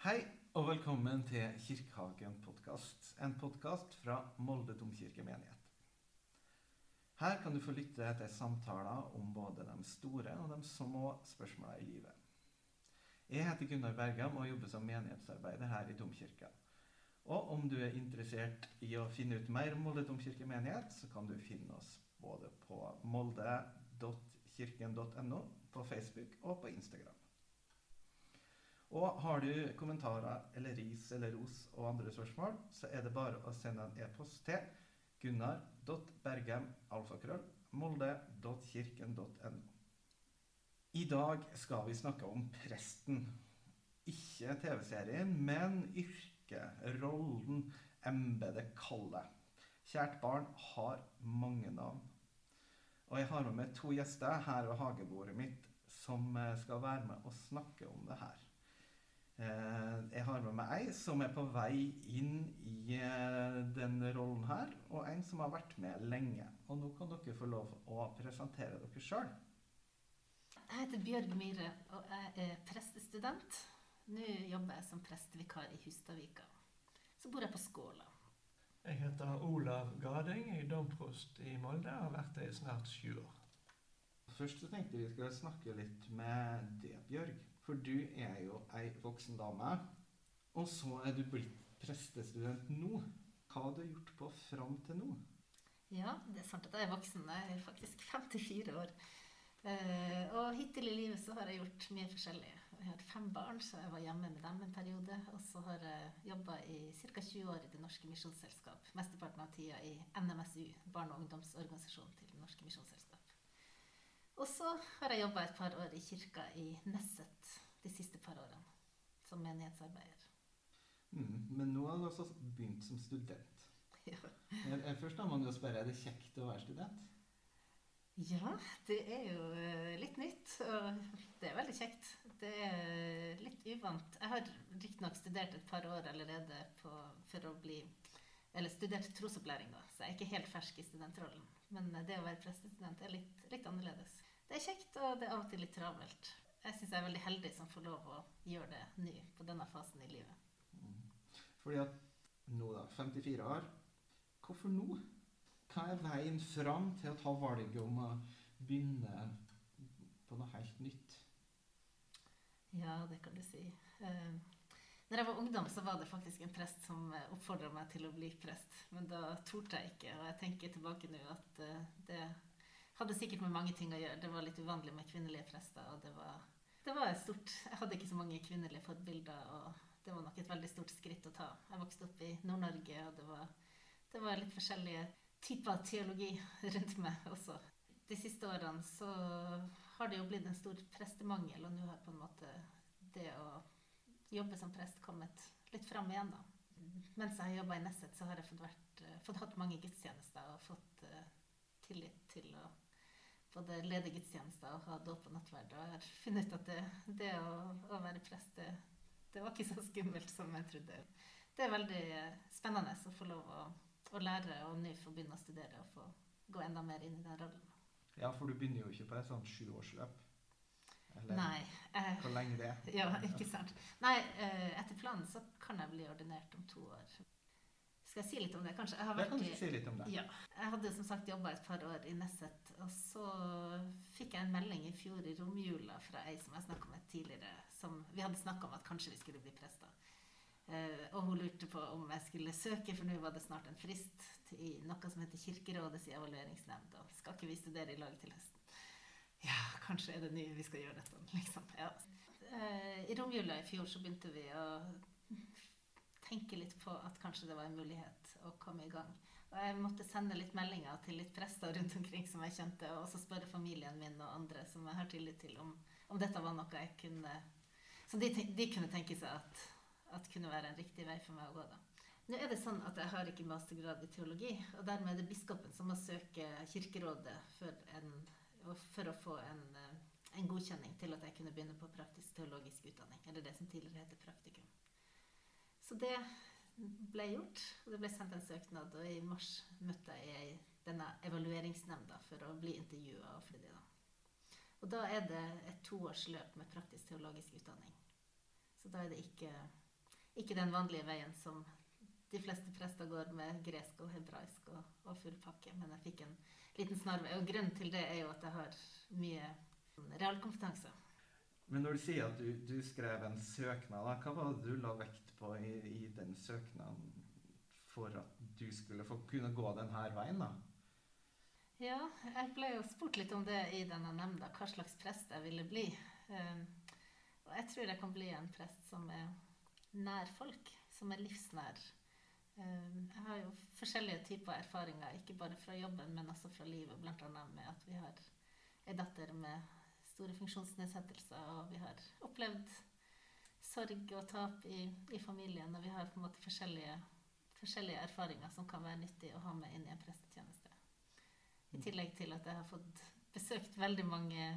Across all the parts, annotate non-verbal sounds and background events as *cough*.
Hei og velkommen til Kirkehagen podkast. En podkast fra Molde domkirke menighet. Her kan du få lytte til samtaler om både de store og de små spørsmålene i livet. Jeg heter Gunnar Bergam og jobber som menighetsarbeider her i domkirka. Og om du er interessert i å finne ut mer om Molde domkirke menighet, så kan du finne oss både på molde.kirken.no, på Facebook og på Instagram. Og har du kommentarer eller ris eller ros og andre spørsmål, så er det bare å sende en e-post til gunnar.bergam.alfakrøll.molde.kirken.no. I dag skal vi snakke om presten. Ikke TV-serien, men yrket, rollen, embetet, kallet. Kjært barn har mange navn. Og jeg har med to gjester her ved hagebordet mitt som skal være med og snakke om det her. Eh, jeg har med meg ei som er på vei inn i denne den rollen her, og en som har vært med lenge. Og nå kan dere få lov å presentere dere sjøl. Jeg heter Bjørg Myhre, og jeg er prestestudent. Nå jobber jeg som prestevikar i Hustadvika. Så bor jeg på Skåla. Jeg heter Olav Gading, jeg er domprost i Molde og har vært det i snart sju år. Først så tenkte vi skulle snakke litt med deg, Bjørg. For du er jo ei voksen dame. Og så er du blitt prestestudent nå. Hva har du gjort på fram til nå? Ja, det er sant at jeg er voksen. Jeg er faktisk 54 år. Uh, og hittil i livet så har jeg gjort mye forskjellig. Jeg har fem barn, så jeg var hjemme med dem en periode. Og så har jeg jobba i ca. 20 år i Det Norske Misjonsselskap. Mesteparten av tida i NMSU, barne- og ungdomsorganisasjonen til Det Norske Misjonsselskap. Og så har jeg jobba et par år i kirka i Nesset de siste par årene. Som menighetsarbeider. Mm, men nå har du altså begynt som student. *laughs* Ja. Først da må du spørre, er det kjekt å være student? Ja, det er jo eh, litt nytt. Og det er veldig kjekt. Det er litt uvant. Jeg har riktignok studert et par år allerede på, for å bli Eller studert trosopplæring, da, så jeg er ikke helt fersk i studentrollen. Men det å være prestestudent er litt, litt annerledes. Det er kjekt, og det er av og til litt travelt. Jeg syns jeg er veldig heldig som får lov å gjøre det nå, på denne fasen i livet. Mm. Fordi at nå, da, 54 år Hvorfor nå? Hva er veien fram til å ta valget om å begynne på noe helt nytt? Ja, det kan du si. Uh, når jeg var ungdom, så var det faktisk en prest som oppfordra meg til å bli prest. Men da torde jeg ikke, og jeg tenker tilbake nå at uh, det hadde sikkert med mange ting å gjøre. Det var litt uvanlig med kvinnelige prester. og det var, det var stort. Jeg hadde ikke så mange kvinnelige forbilder, og det var nok et veldig stort skritt å ta. Jeg vokste opp i Nord-Norge, og det var, det var, litt forskjellige typer teologi *laughs* rundt meg også. De siste årene så har det jo blitt en stor prestemangel, og nå har på en måte det å jobbe som prest kommet litt fram igjen, da. Mens jeg har jobba i Nesset, så har jeg fått, vært, fått hatt mange gudstjenester og fått uh, tillit til å både lede gudstjenester og ha dåp og nattverd. Og jeg har funnet ut at det, det å, å, være prest, det, det, var ikke så skummelt som jeg trodde. Det er veldig spennende å få lov å, å lære og nå få begynne å studere og få gå enda mer inn i den rollen. Ja, for du begynner jo ikke på et sånt sjuårsløp. Eller Nei. Eh, hvor lenge det er. *laughs* Ja, ikke sant. Nei, eh, etter planen så kan jeg bli ordinert om to år. Skal jeg si litt om det, kanskje? Jeg har vært, jeg, si litt om det. Ja. Jeg hadde som sagt jobba et par år i Nesset. Og så fikk jeg en melding i fjor i romjula fra ei som jeg snakka med tidligere. Som, vi hadde snakka om at kanskje vi skulle bli prester. Eh, og hun lurte på om jeg skulle søke, for nå var det snart en frist i noe som heter Kirkerådets evalueringsnemnd. Og skal ikke vi studere i lag til høsten? Ja, kanskje er det nye vi skal gjøre dette, liksom. Ja. Eh, I romjula i fjor så begynte vi å tenke litt på at kanskje det var en mulighet å komme i gang. Og jeg måtte sende litt meldinger til litt prester rundt omkring som jeg kjente, og også spørre familien min og andre som jeg har tillit til, om, om dette var noe jeg kunne Som de, de kunne tenke seg at, at, kunne være en riktig vei for meg å gå, da. Nå er det sånn at jeg har ikke mastergrad i teologi, og dermed er det biskopen som må søke Kirkerådet for, en, for å få en, en godkjenning til at jeg kunne begynne på praktisk teologisk utdanning, eller det som tidligere heter praktikum. Så det ble gjort. og Det ble sendt en søknad, og i mars møtte jeg denne evalueringsnemnda for å bli intervjua. Og da er det et toårsløp med praktisk teologisk utdanning. Så da er det ikke ikke den vanlige veien som de fleste prester går med gresk og hebraisk og, og full pakke. Men jeg fikk en liten snarvei. Og grunnen til det er jo at jeg har mye realkompetanse. Men når du sier at du, du skrev en søknad, da, hva var det du la vekt på i, i den søknaden for at du skulle få kunne gå denne veien, da? Ja, jeg ble jo spurt litt om det i denne nemnda, hva slags prest jeg ville bli. Um, og jeg tror jeg kan bli en prest som er nær folk, som er livsnær. Um, jeg har jo forskjellige typer erfaringer, ikke bare fra jobben, men også fra livet, bl.a. med at vi har ei datter med store funksjonsnedsettelser, og vi har opplevd sorg og tap i, i familien, og vi har på en måte forskjellige, forskjellige erfaringer som kan være nyttig å ha med inn i en prestetjeneste. I tillegg til at jeg har fått besøkt veldig mange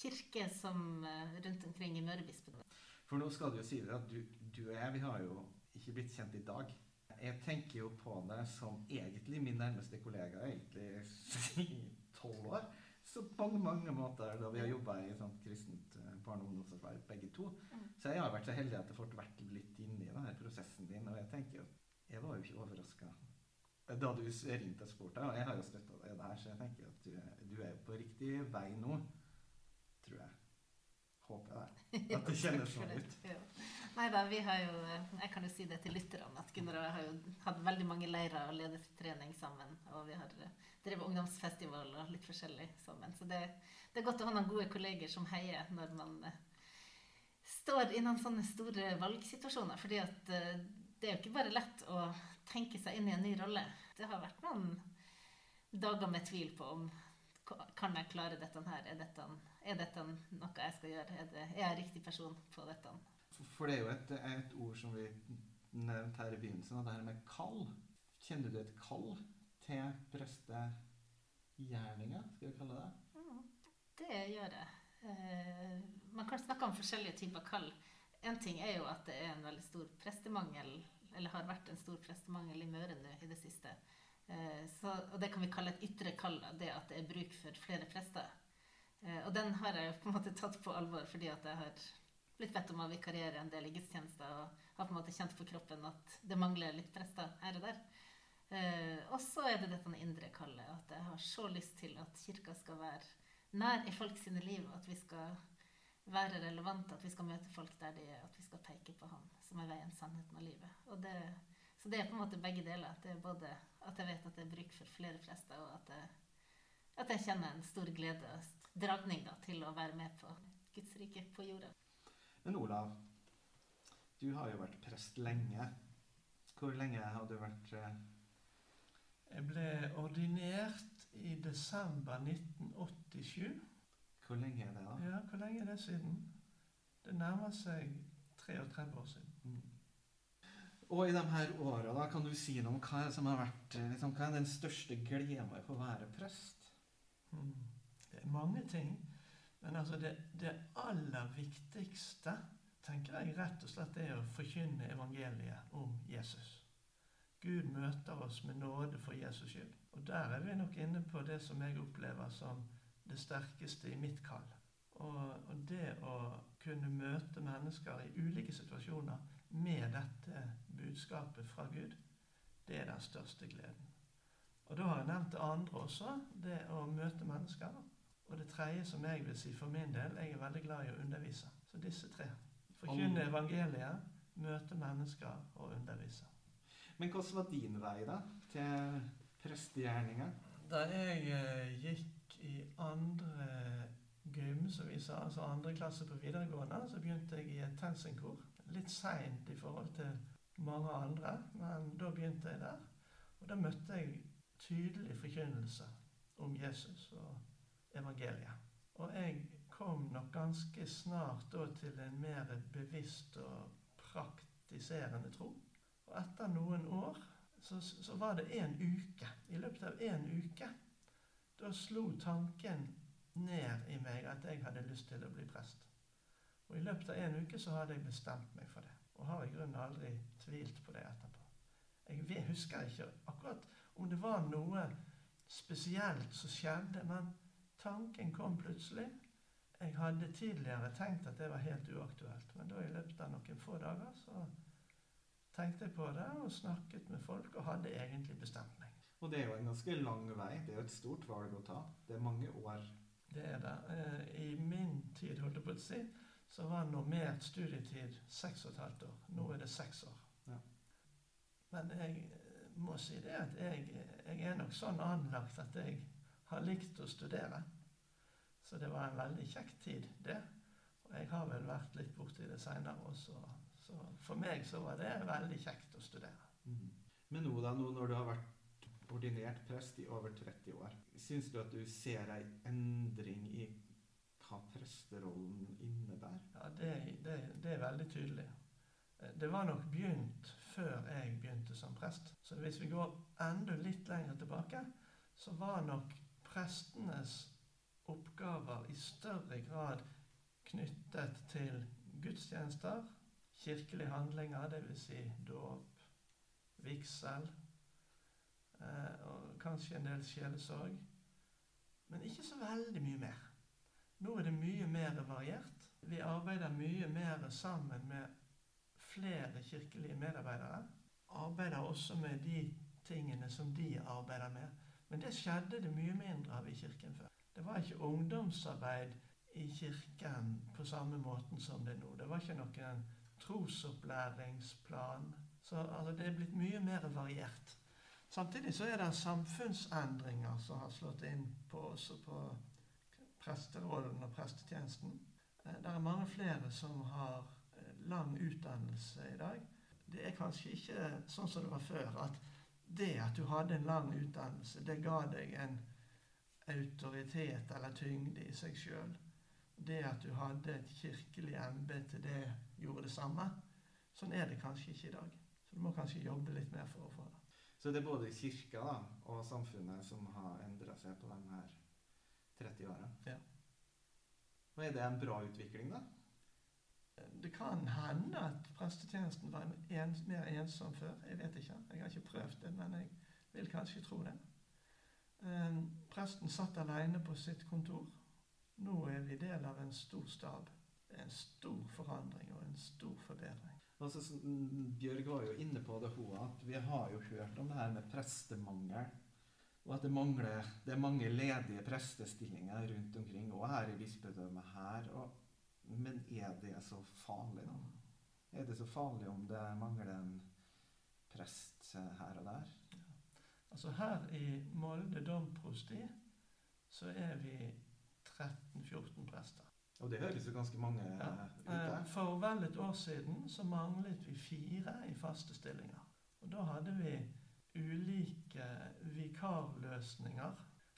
kirker som eh, rundt omkring i Mørebispedømmet. For nå skal du jo si det at du, du, og jeg vi har jo ikke blitt kjent i dag. Jeg tenker jo på deg som egentlig min nærmeste kollega egentlig *laughs* i tolv år. Så mange mange måter da vi har jobba i sånt kristent eh, barne- og ungdomsarbeid, begge to. Så jeg har vært så heldig at jeg har vært litt inne i denne prosessen din. Og jeg tenker jo Jeg var jo ikke overraska da du ringte og spurte. Og jeg har jo støtta deg der, så jeg tenker at du, du er på riktig vei nå. Tror jeg. Håper jeg *laughs* det. At det kjennes sånn ut. Nei da, vi har jo Jeg kan jo si det til lytterne at Gunnar og jeg har jo hatt veldig mange leirer og ledelsestrening sammen. Og vi har drevet ungdomsfestival og litt forskjellig sammen. Så det, det, er godt å ha noen gode kolleger som heier når man eh, står i noen sånne store valgsituasjoner. fordi at eh, det er jo ikke bare lett å tenke seg inn i en ny rolle. Det har vært noen dager med tvil på om kan jeg klare dette her? Er dette, er dette noe jeg skal gjøre? Er, det, er, jeg riktig person på dette? For det er jo et, et ord som vi nevnte her i begynnelsen, og det her med kall. Kjenner du et kall til prestegjerninga, skal vi kalle det? Mm, det gjør det. Eh, man kan snakke om forskjellige typer kall. En ting er jo at det er en veldig stor prestemangel, eller har vært en stor prestemangel i Møre nå i det siste. Eh, så, og det kan vi kalle et ytre kall, det at det er bruk for flere prester. Eh, og den har jeg på en måte tatt på alvor fordi at jeg har blitt bedt om å vikariere en del i gudstjenester og har på en måte kjent på kroppen at det mangler litt prester her og der. Eh, og så er det dette indre kallet, at jeg har så lyst til at kirka skal være nær i folk sine liv, at vi skal være relevante, at vi skal møte folk der de er, at vi skal peke på Han som er veien, sannheten og livet. Og det, så det er på en måte begge deler. Det er både at jeg vet at det er bruk for flere prester, og at jeg, at jeg kjenner en stor glede og dragning da, til å være med på Guds rike på jorda. Men Olav, du har jo vært prest lenge. Hvor lenge har du vært eh... Jeg ble ordinert i desember 1987. Hvor lenge er det, da? Ja, hvor lenge er det siden? Det nærmer seg 33 år siden. Mm. Og i de her åra, da, kan du si noe om hva som har vært eh, liksom, Hva er den største gleden med å være prest? Mm. Det er mange ting. Men altså det, det, aller viktigste tenker jeg rett og slett er å forkynne evangeliet om Jesus. Gud møter oss med nåde for Jesus skyld. Og der er vi nok inne på det som jeg opplever som det sterkeste i mitt kall. Og, og, det å kunne møte mennesker i ulike situasjoner med dette budskapet fra Gud, det er den største gleden. Og da har jeg nevnt det andre også, det å møte mennesker. Og det tredje som jeg vil si for min del, jeg er veldig glad i å undervise. Så disse tre. Forkynne evangeliet, møte mennesker og undervise. Men hvordan var din vei da, til prestegjerninga? Da jeg eh, gikk i andre gym, som vi sa, altså andre klasse på videregående, så begynte jeg i et Tensing-kor. Litt seint i forhold til mange andre, men da begynte jeg der. Og da møtte jeg tydelig forkynnelse om Jesus og evangeliet. Og jeg kom nok ganske snart til en mer bevisst og praktiserende tro. Og etter noen år så, så var det en uke. I løpet av en uke da slo tanken ned i meg at jeg hadde lyst til å bli prest. Og I løpet av en uke så hadde jeg bestemt meg for det. Og har i grunnen aldri tvilt på det etterpå. Jeg husker ikke akkurat om det var noe spesielt som skjedde, men tanken kom plutselig. Jeg hadde tidligere tenkt at det var helt uaktuelt, men da i løpet av noen få dager så tenkte jeg på det og snakket med folk og hadde egentlig bestemt meg. Og det er jo en ganske lang vei. Det er jo et stort valg å ta. Det er mange år. Det er det. Eh, I min tid, holdt jeg på å si, så var normert studietid seks og et halvt år. Nå er det seks år. Ja. Men jeg eh, må si det at jeg, jeg er nok sånn anlagt at jeg har likt å studere. Så det var en veldig kjekk tid, det. Og jeg har vel vært litt borti det seinere også. Så for meg så var det veldig kjekt å studere. Mm. Men nå da, nå når du har vært ordinert prest i over 30 år, syns du at du ser ei endring i hva presterollen innebærer? Ja, det, det, det er veldig tydelig. Det var nok begynt før jeg begynte som prest. Så hvis vi går enda litt lenger tilbake, så var nok prestenes oppgaver i større grad knyttet til gudstjenester, kirkelige handlinger, dvs. Si dåp, vigsel, eh, og kanskje en del sjelesorg. Men ikke så veldig mye mer. Nå er det mye mer variert. Vi arbeider mye mer sammen med flere kirkelige medarbeidere. Arbeider også med de tingene som de arbeider med. Men det skjedde det mye mindre av i kirken før. Det var ikke ungdomsarbeid i kirken på samme måten som det er nå. Det var ikke noen trosopplæringsplan. Så altså, det er blitt mye mer variert. Samtidig så er det samfunnsendringer som har slått inn på også på presterollen og prestetjenesten. Eh, Det er mange flere som har eh, lang utdannelse i dag. Det er kanskje ikke sånn som det var før, at det at du hadde en lang utdannelse, det ga deg en autoritet eller tyngde i seg sjøl. Det at du hadde et kirkelig embete, det gjorde det samme. Sånn er det kanskje ikke i dag. Så du må kanskje jobbe litt mer for å få det. Så det er både kirka da, og samfunnet som har endra seg på de her 30 åra. Ja. Og er det en bra utvikling, da? Det kan hende at prestetjenesten var en, mer ensom før. Jeg vet ikke. Jeg har ikke prøvd det, men jeg vil kanskje tro det. Eh, Presten satt alene på sitt kontor. Nå er vi del av en stor stab. En stor forandring og en stor forbedring. Altså, Bjørg var jo inne på det, hun, at vi har jo hørt om det her med prestemangel. Og at det, mangler, det er mange ledige prestestillinger rundt omkring, og her i bispedømmet her. Og, men er det så farlig, da? Er det så farlig om det mangler en prest her og der? Altså Her i Molde domprosti så er vi 13-14 prester. Og det høres jo ganske mange Ja. ut Eh, der. For vel et år siden så manglet vi fire i faste stillinger. Og da hadde vi ulike vikarløsninger.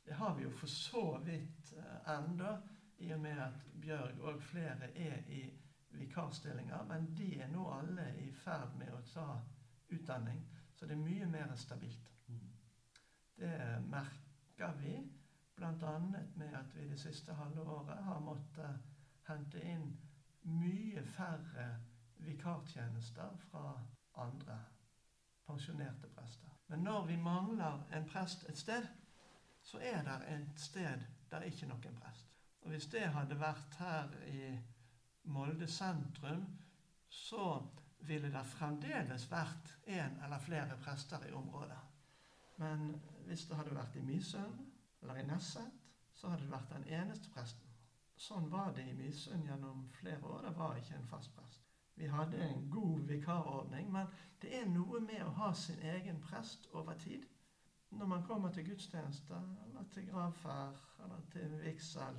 Det har vi jo for så vidt eh, enda, i og med at Bjørg og flere er i vikarstillinger. Men de er nå alle i ferd med å ta utdanning, så det er mye mer stabilt. Mm. Det merker vi bl.a. med at vi det siste halve året har måttet hente inn mye færre vikartjenester fra andre pensjonerte prester. Men når vi mangler en prest et sted, så er det et sted der ikke er noen prest. Og hvis det hadde vært her i Molde sentrum, så ville det fremdeles vært en eller flere prester i området. Men hvis det hadde vært i Misund eller i Nesset, så hadde det vært den eneste presten. Sånn var det i Misund gjennom flere år. Det var ikke en fast prest. Vi hadde en god vikarordning, men det er noe med å ha sin egen prest over tid. Når man kommer til gudstjeneste, eller til gravferd, eller til vigsel,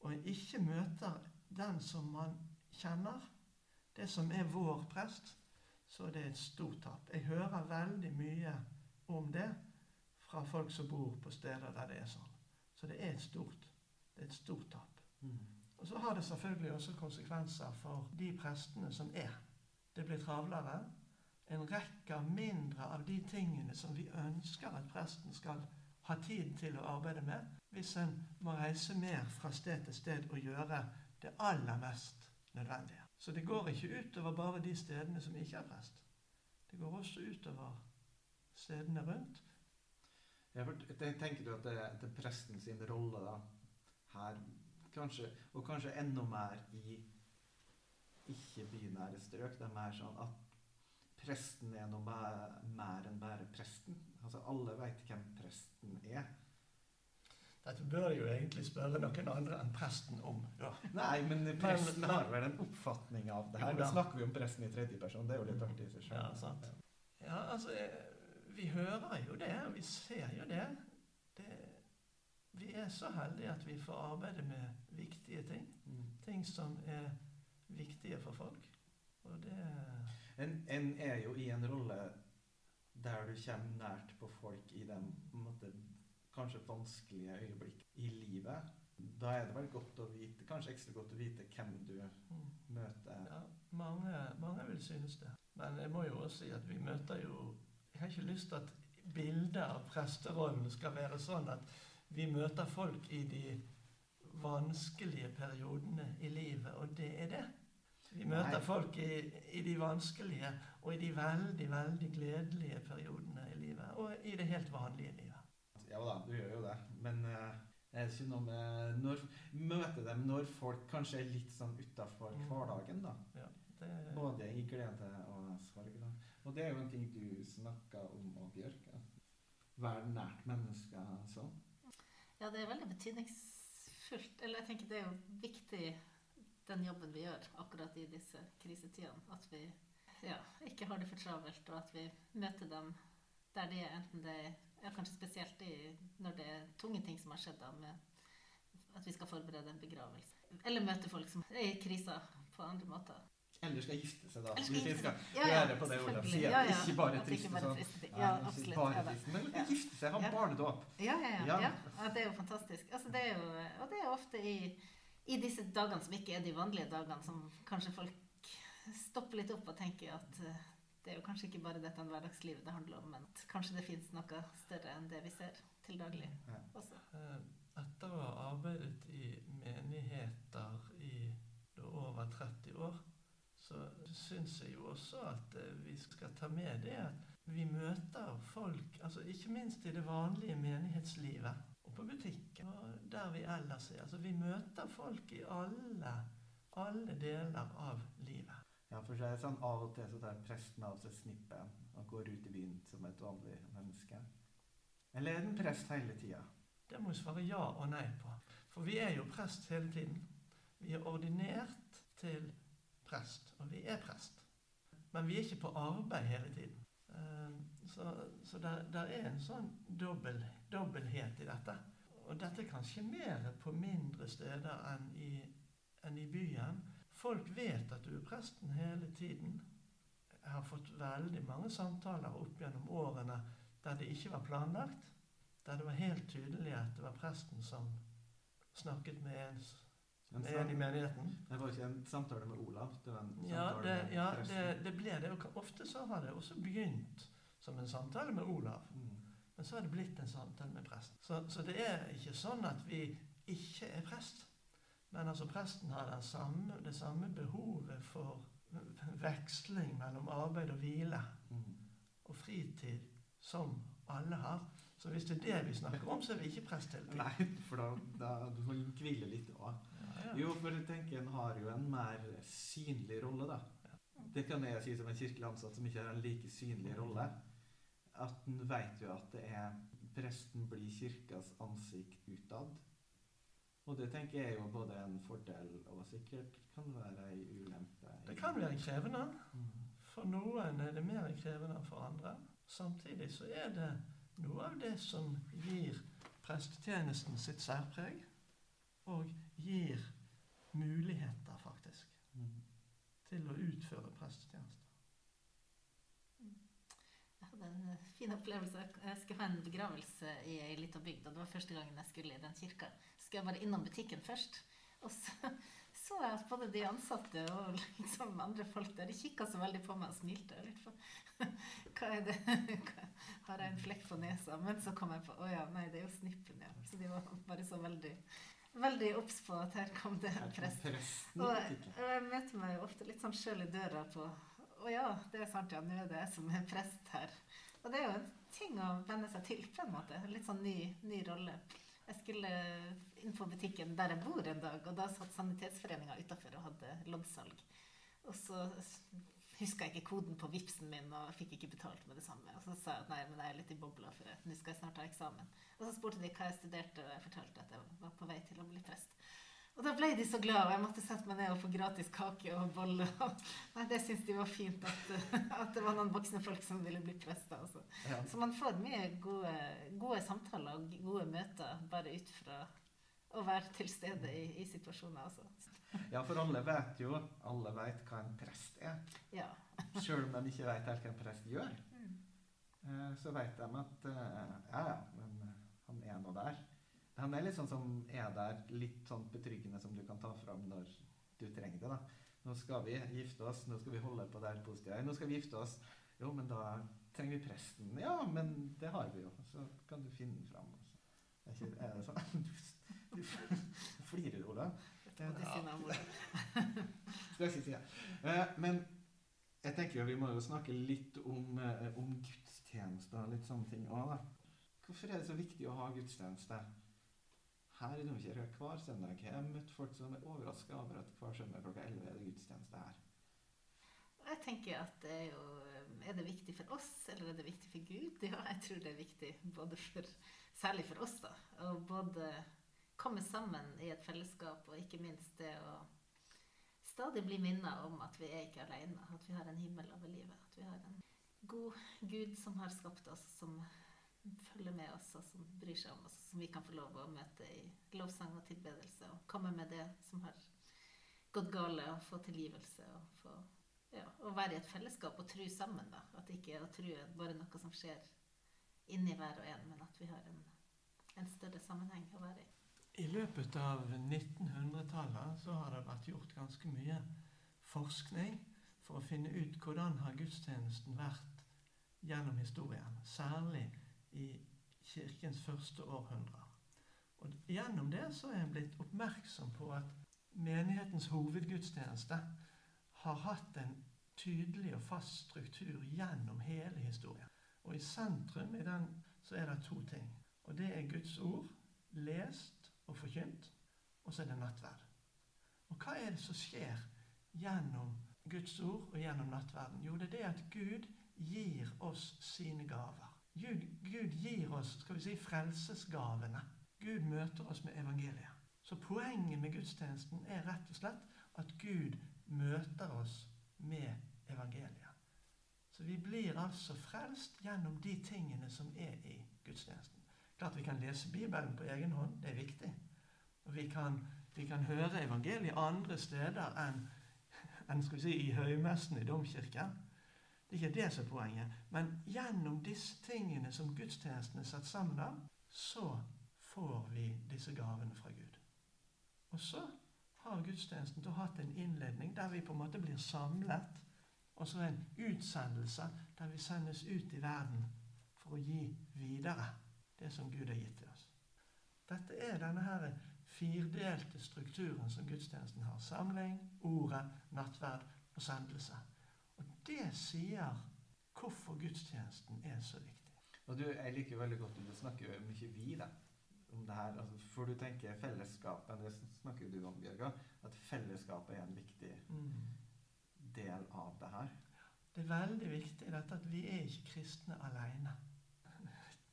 og ikke møter den som man kjenner, det som er vår prest, så er det et stort tap. Jeg hører veldig mye om det fra folk som bor på steder der det er sånn. Så det er et stort, det er et stort tap. Mm. Og så har det selvfølgelig også konsekvenser for de prestene som er. Det blir travlere. En rekke mindre av de tingene som vi ønsker at presten skal ha tid til å arbeide med, hvis en må reise mer fra sted til sted og gjøre det aller mest nødvendige. Så det går ikke utover bare de stedene som ikke er prest. Det går også utover stedene rundt. Te- Tenker du at det, det er presten sin rolle da, her Kanskje, og kanskje enda mer i ikke-bynære strøk. Det er mer sånn at presten er noe mer, mer enn bare presten. Altså Alle veit hvem presten er. Dette bør jeg jo egentlig spørre noen andre enn presten om. Ja. Nei, men presten har vel en oppfatning av det her. Nå snakker vi om presten i tredje person. Det er jo litt artig i seg Ja, sant. Ja, altså, eh, vi hører jo det, og vi ser jo det. det. Vi er så heldige at vi får arbeide med viktige ting. Mm. Ting som er viktige for folk. Og det En, en er jo i en rolle der du kommer nært på folk i de måte, kanskje vanskelige øyeblikk i livet. Da er det vel godt å vite, kanskje ekstra godt å vite hvem du mm, møter. Ja, mange, mange vil synes det. Men jeg må jo også si at vi møter jo har ikke lyst til at bildet av presterollen skal være sånn at vi møter folk i de vanskelige periodene i livet, og det er det. Vi møter Nei. folk i, i de vanskelige og i de veldig, veldig gledelige periodene i livet. Og i det helt vanlige livet. Ja da, du gjør jo det. Men uh, jeg er ikke noe med når, Møte dem når folk kanskje er litt sånn utafor Mm. hverdagen, da. Det, Både i glede og sorg. da. Og det er jo en ting du snakka om og Bjørke. Være nært mennesker sånn. Ja, det er veldig betydningsfullt. Eller jeg tenker det er jo viktig, den jobben vi gjør akkurat i disse krisetidene. At vi ja, ikke har det for travelt, og at vi møter dem der de er. Enten det er ja, kanskje spesielt i, når det er tunge ting som har skjedd, da, med at vi skal forberede en begravelse. Eller møte folk som er i krisa på andre måter. Eller skal gifte seg, da. Hvis vi skal Ja, på det Olav sier. Ja, ja. Ikke bare triste sånn. Ja, absolutt. Bare triste, men Ja. gifte seg, ha Ja. barnedåp. Ja, ja, ja. Det er jo fantastisk. Altså, det er jo, og det er ofte i, i disse dagene som ikke er de vanlige dagene, som kanskje folk stopper litt opp og tenker at eh, det er jo kanskje ikke bare dette hverdagslivet det handler om, men at kanskje det finnes noe større enn det vi ser til daglig også. Eh, Etter å ha arbeidet i menigheter i over 30 år, så syns jeg jo også at eh, vi skal ta med det at vi møter folk, altså ikke minst i det vanlige menighetslivet, og på butikken, og der vi ellers er. Altså vi møter folk i alle, alle deler av livet. Ja, for det er sånn Av og til så tar presten av seg snippen og går ut i byen som et vanlig menneske. Eller er den prest hele tida? Det må vi svare ja og nei på. For vi er jo prest hele tiden. Vi er ordinert prest, og vi er prest. Men vi er ikke på arbeid hele tiden. Eh, Så, så der, der er en sånn dobbel, dobbelthet i dette. Og dette er kanskje mer på mindre steder enn i, enn i byen. Folk vet at du er presten hele tiden. Jeg har fått veldig mange samtaler opp gjennom årene der det ikke var planlagt. Der det var helt tydelig at det var presten som snakket med en, En er i menigheten. Det var ikke en samtale med Olav, det var en Ja, samtale det, med ja det, det ble det. Og ofte så har det også begynt som en samtale med Olav. Mm. Men så har det blitt en samtale med presten. Så, så det er ikke sånn at vi ikke er prest. Men altså presten har det samme, det samme behovet for veksling mellom arbeid og hvile Mm. og fritid som alle har. Så hvis det er det vi snakker om, så er vi ikke prest hele tiden. Nei, for da, da du må hvile litt òg. Ja. Jo, for jeg tenker en har jo en mer synlig rolle, da. Det kan jeg si som en kirkelig ansatt som ikke har en like synlig rolle. At en vet jo at det er presten blir kirkas ansikt utad. Og det tenker jeg er jo både en fordel og sikkert kan være ei ulempe. Det kan være krevende. Mm. For noen er det mer krevende enn for andre. Samtidig så er det noe av det som gir prestetjenesten sitt særpreg, og gir muligheter, faktisk, Mm. til å utføre prestetjenester. Jeg hadde en eh, fin opplevelse. Jeg skulle ha en begravelse i ei lita bygd. Og det var første gangen jeg skulle i den kirka. Så skulle jeg bare innom butikken først. Og så så jeg at både de ansatte og liksom andre folk der, de kikka så veldig på meg og smilte. Lurte på *laughs* hva er det? *laughs* Har jeg en flekk på nesa? Men så kom jeg på å ja, nei, det er jo snippen, ja. Så de var bare så veldig veldig obs på at her kom det en prest. Og og jeg møter meg jo ofte litt sånn sjøl i døra på Å ja, det er sant, ja, nå er det jeg som er prest her. Og det er jo en ting å venne seg til, på en måte. Litt sånn ny, ny rolle. Jeg skulle inn på butikken der jeg bor en dag, og da satt Sanitetsforeninga utafor og hadde loddsalg. Og så huska ikke koden på Vipsen min og fikk ikke betalt med det samme. Og så sa jeg at nei, men jeg er litt i bobla, for nå skal jeg snart ta eksamen. Og så spurte de hva jeg studerte, og jeg fortalte at jeg var på vei til å bli prest. Og da ble de så glade, og jeg måtte sette meg ned og få gratis kake og bolle. *laughs* Nei, det syntes de var fint, at, *laughs* at, det var noen voksne folk som ville bli prester. Altså. Ja. Så man får mye gode, gode, samtaler og gode møter bare ut fra å være til stede i, i situasjoner. Altså. Ja, for alle vet jo alle vet hva en prest er. Ja. *laughs* Sjøl om de ikke vet helt hva en prest gjør, Mm. eh, så vet de at eh, ja, ja, men eh, han er nå der. Han er litt sånn som er der, litt sånn betryggende som du kan ta fram når du trenger det. da. Nå skal vi gifte oss, nå skal vi holde på der positive. Nå skal vi gifte oss. Jo, men da trenger vi presten. Ja, men det har vi jo. Så kan du finne den fram. Er, ikke, er det sånn? *laughs* Du, du flirer, Ola. På de sine ord. Skal jeg si det. Eh, men jeg tenker jo vi må jo snakke litt om, eh, om gudstjenester og litt sånne ting òg, da. Hvorfor er det så viktig å ha gudstjeneste her i Domkirka hver søndag? Jeg har møtt folk som er overraska over at hver søndag klokka 11 er det gudstjeneste her. Jeg tenker at det er jo Er det viktig for oss, eller er det viktig for Gud? Ja, jeg tror det er viktig både for Særlig for oss, da. Og både komme sammen i et fellesskap, og ikke minst det å stadig bli minnet om at vi er ikke alene. At vi har en himmel over livet. At vi har en god Gud som har skapt oss, som følger med oss, og som bryr seg om oss. Som vi kan få lov å møte i lovsang og tilbedelse. Og komme med det som har gått gale, og få tilgivelse. og få ja, å være i et fellesskap og tro sammen. da. At ikke å tro er bare noe som skjer inni hver og en, men at vi har en, en større sammenheng å være i. I løpet av 1900-tallet så har det vært gjort ganske mye forskning for å finne ut hvordan har gudstjenesten vært gjennom historien, særlig i kirkens første århundrer. Og Gjennom det så er en blitt oppmerksom på at menighetens hovedgudstjeneste har hatt en tydelig og fast struktur gjennom hele historien. Og i sentrum i den så er det to ting. Og det er Guds ord, lest og forkynt, og så er det nattverd. Og hva er det som skjer gjennom Guds ord og gjennom nattverden? Jo, det er det at Gud gir oss sine gaver. Gud, Gud gir oss skal vi si, frelsesgavene. Gud møter oss med evangeliet. Så poenget med gudstjenesten er rett og slett at Gud møter oss med evangeliet. Så vi blir altså frelst gjennom de tingene som er i gudstjenesten. Klart vi kan lese Bibelen på egen hånd, det er viktig. Vi kan, vi kan høre evangeliet andre steder enn, enn skal vi si, i høymessen i domkirken. Det er ikke det som er poenget. Men gjennom disse tingene som gudstjenesten er satt sammen av, så får vi disse gavene fra Gud. Og så har gudstjenesten hatt en innledning der vi på en måte blir samlet, og så en utsendelse der vi sendes ut i verden for å gi videre det som Gud har gitt til oss. Dette er denne her firdelte strukturen som gudstjenesten har. Samling, ordet, nattverd og sendelse. Og det sier hvorfor gudstjenesten er så viktig. Og du, Jeg liker veldig godt at du snakker mye vi da, om det her. Altså, for du tenker fellesskapet, det snakker du om, Bjørga, at fellesskapet er en viktig Mm. del av det her. Det er veldig viktig dette at vi er ikke kristne alene.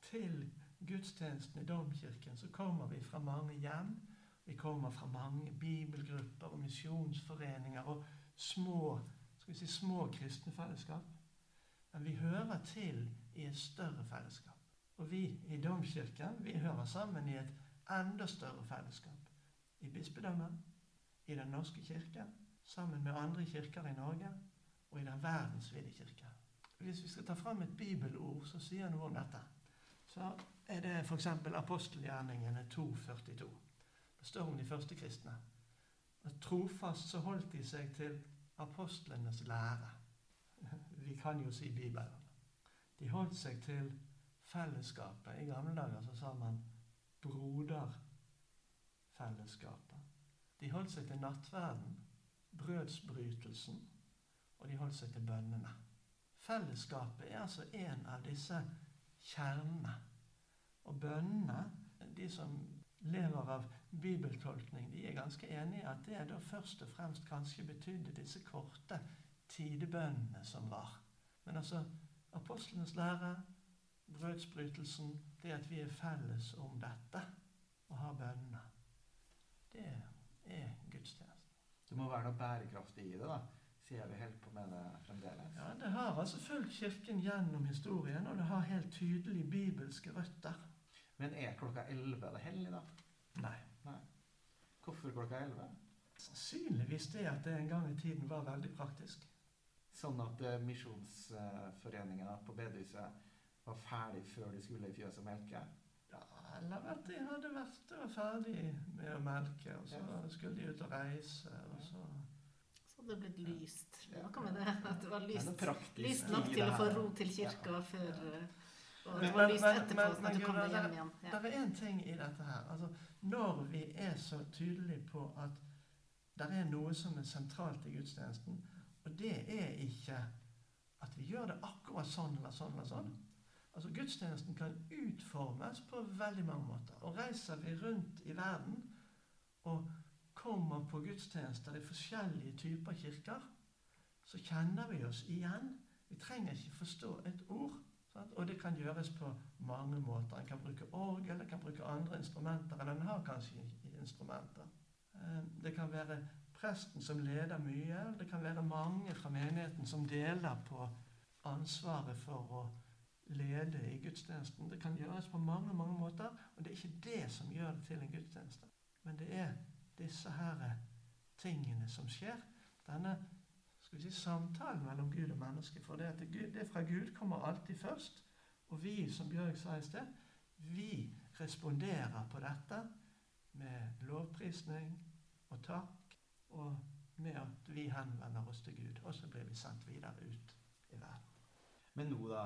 Til gudstjenesten i domkirken så kommer vi fra mange hjem. Vi kommer fra mange bibelgrupper og misjonsforeninger og små, skal vi si, små kristne fellesskap. Men vi hører til i et større fellesskap. Og vi i domkirken vi hører sammen i et enda større fellesskap. I bispedømmet, i Den norske kirke, sammen med andre kirker i Norge og i den verdensvide kirke. Hvis vi skal ta fram et bibelord som sier noe om dette, så er det f.eks. apostelgjerningene 2,42. Det står om de første kristne. Og trofast så holdt de seg til apostlenes lære. *laughs* Vi kan jo si Bibelen. De holdt seg til fellesskapet. I gamle dager så sa man broderfellesskapet. De holdt seg til nattverden, brødsbrytelsen, og de holdt seg til bønnene. Fellesskapet er altså en av disse kjernene. Og bønnene, de som lever av bibeltolkning, de er ganske enige i at det da først og fremst kanskje betydde disse korte tidebønnene som var. Men altså apostlenes lære, brødsbrytelsen, det at vi er felles om dette og har bønnene, det er gudstjenesten. Det må være noe bærekraftig i det, da. Sier vi helt på med det fremdeles. Ja, Det har altså fulgt Kirken gjennom historien, og det har helt tydelig bibelske røtter. Men er klokka 11 det hellig, da? Nei. Hvorfor klokka 11? Sannsynligvis det at det en gang i tiden var veldig praktisk. Sånn at eh, Misjonsforeninga på bedehuset var ferdig før de skulle i fjøset og melke? Ja, eller at de hadde vært ferdig med å melke, og så Ja. skulle de ut og reise, og så Så det blitt lyst. Noe med det at det var lyst, det lyst nok til å få ro til kirka før eh, Og Men- det var men- lyst men- etterpå, men- men kom deg hjem igjen. Ja. Det er én ting i dette her. Altså, når vi er så tydelige på at det er noe som er sentralt i gudstjenesten, og det er ikke at vi gjør det akkurat sånn eller sånn eller sånn. Altså, Gudstjenesten kan utformes på veldig mange måter. Og reiser vi rundt i verden og kommer på gudstjenester i forskjellige typer kirker, så kjenner vi oss igjen. Vi trenger ikke forstå et ord. Og det kan gjøres på mange måter. En kan bruke orgel, en kan bruke andre instrumenter. Eller en har kanskje instrumenter. Eh, Det kan være presten som leder mye. Det kan være mange fra menigheten som deler på ansvaret for å lede i gudstjenesten. Det kan gjøres på mange mange måter, og det er ikke det som gjør det til en gudstjeneste. Men det er disse her tingene som skjer. Denne skal vi si, samtalen mellom Gud og menneske. For det, Gud, det fra Gud kommer alltid først. Og vi, som Bjørg sa i sted, vi responderer på dette med lovprisning og takk, og med at vi henvender oss til Gud. Og så blir vi sendt videre ut i verden. Men nå, da,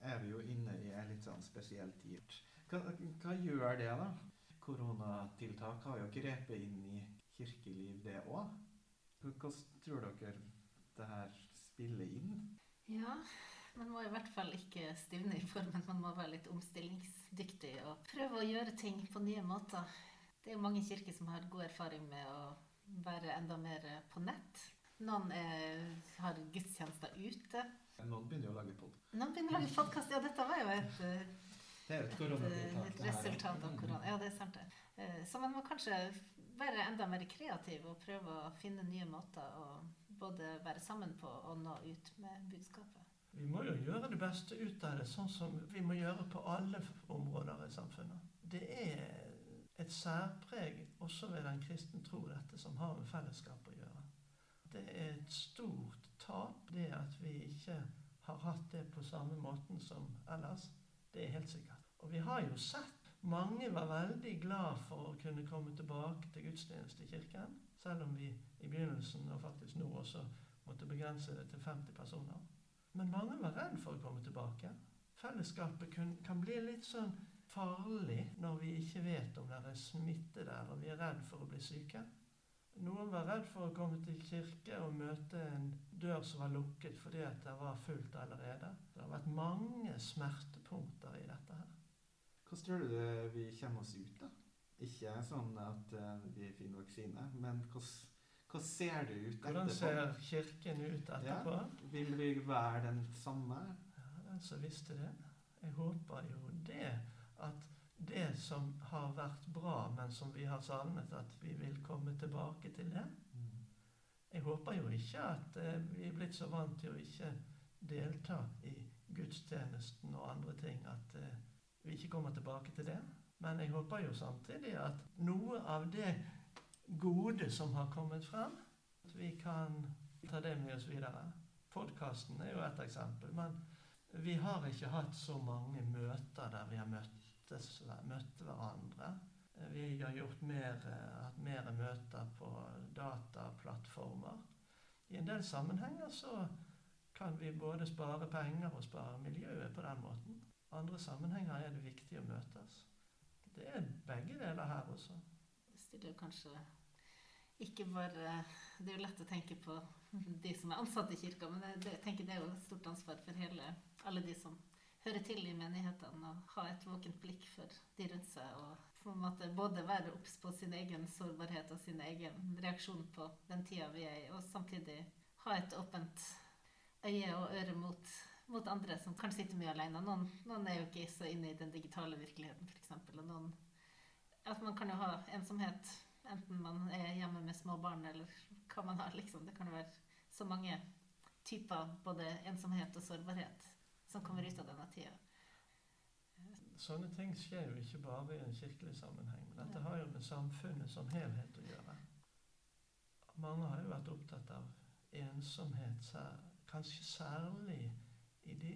er vi jo inne i en litt sånn spesiell tid. Hva, hva gjør det, da? Koronatiltak har jo grepet inn i kirkeliv, det òg. Hvordan tror dere det her spiller inn? Ja, man må i hvert fall ikke stivne i formen. Man må være litt omstillingsdyktig og prøve å gjøre ting på nye måter. Det er jo mange kirker som har god erfaring med å være enda mer på nett. Noen er, har gudstjenester ute. Noen begynner jo å lage pod. Noen begynner å lage podkast. Ja, dette var jo et, eh, Det et et, et resultat av korona. Ja, det er sant det. Eh, Så man må kanskje være enda mer kreativ og prøve å finne nye måter å både være sammen på og nå ut med budskapet. Vi må jo gjøre det beste ut av det, sånn som vi må gjøre på alle områder i samfunnet. Det er et særpreg også ved den kristne tro, dette som har med fellesskap å gjøre. Det er et stort tap, det at vi ikke har hatt det på samme måten som ellers. Det er helt sikkert. Og vi har jo sett mange var veldig glad for å kunne komme tilbake til gudstjeneste i kirken, selv om vi i begynnelsen, og faktisk nå også, måtte begrense det til 50 personer. Men mange var redd for å komme tilbake. Fellesskapet kun, kan bli litt sånn farlig når vi ikke vet om det er smitte der, og vi er redd for å bli syke. Noen var redd for å komme til kirke og møte en dør som var lukket fordi at det var fullt allerede. Det har vært mange smertepunkter i dette her. Hvordan tror du det vi kommer oss ut, da? Ikke sånn at eh, vi finner vaksine, men hvordan, hvordan ser det ut Hvordan ser kirken ut etterpå? Vil vi være den samme? Ja, som visste det. Jeg håper jo det at det som har vært bra, men som vi har savnet, at vi vil komme tilbake til det. Jeg håper jo ikke at eh, vi er blitt så vant til å ikke delta i gudstjenesten og andre ting at eh, vi ikke kommer tilbake til det. Men jeg håper jo samtidig at noe av det gode som har kommet frem, at vi kan ta det med oss videre. Podkasten er jo et eksempel. Men vi har ikke hatt så mange møter der vi har møttes, møtt hverandre. Vi har gjort mer, hatt mer møter på dataplattformer. I en del sammenhenger så kan vi både spare penger og spare miljøet på den måten. Andre sammenhenger er det viktig å møtes. Det er begge deler her også. Det stiller kanskje ikke bare Det er jo lett å tenke på de som er ansatte i kirka, men jeg tenker det er jo et stort ansvar for hele, alle de som høre til i menighetene og ha et våkent blikk for de rundt seg. Og på en måte både være obs på sin egen sårbarhet og sin egen reaksjon på den tida vi er i, og samtidig ha et åpent øye og øre mot, mot andre som kanskje sitter mye alene. Noen, noen er jo ikke så inne i den digitale virkeligheten, f.eks. Og noen At man kan jo ha ensomhet enten man er hjemme med små barn eller hva man har, liksom. Det kan jo være så mange typer både ensomhet og sårbarhet som kommer ut av denne tida. Sånne ting skjer jo ikke bare i en kirkelig sammenheng. Men dette har jo med samfunnet som helhet å gjøre. Mange har jo vært opptatt av ensomhet, kanskje særlig i de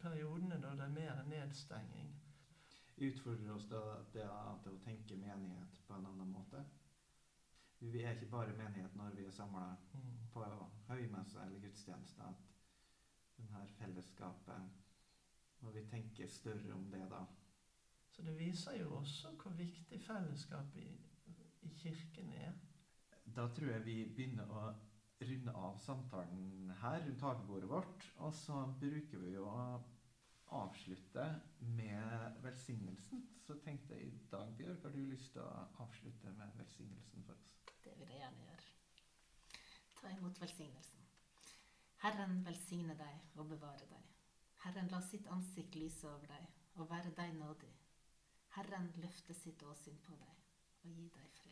periodene da det er mer nedstenging. Utfordrer oss da det til å tenke menighet på en annen måte? Vi er ikke bare menighet når vi er samla mm. på høymesse eller gudstjeneste. At her fellesskapet Når vi tenker større om det da. Så det viser jo også hvor viktig fellesskapet i, i kirken er. Da tror jeg vi begynner å runde av samtalen her rundt hagebordet vårt. Og så bruker vi jo avslutte med velsignelsen. Så tenkte jeg i dag, Bjørk, har du lyst til å avslutte med velsignelsen for oss? Det vil jeg gjerne gjøre. Ta imot velsignelsen. Herren velsigne deg og bevare deg. Herren la sitt ansikt lyse over deg og være deg nådig. Herren løfte sitt åsyn på deg og gi deg fred.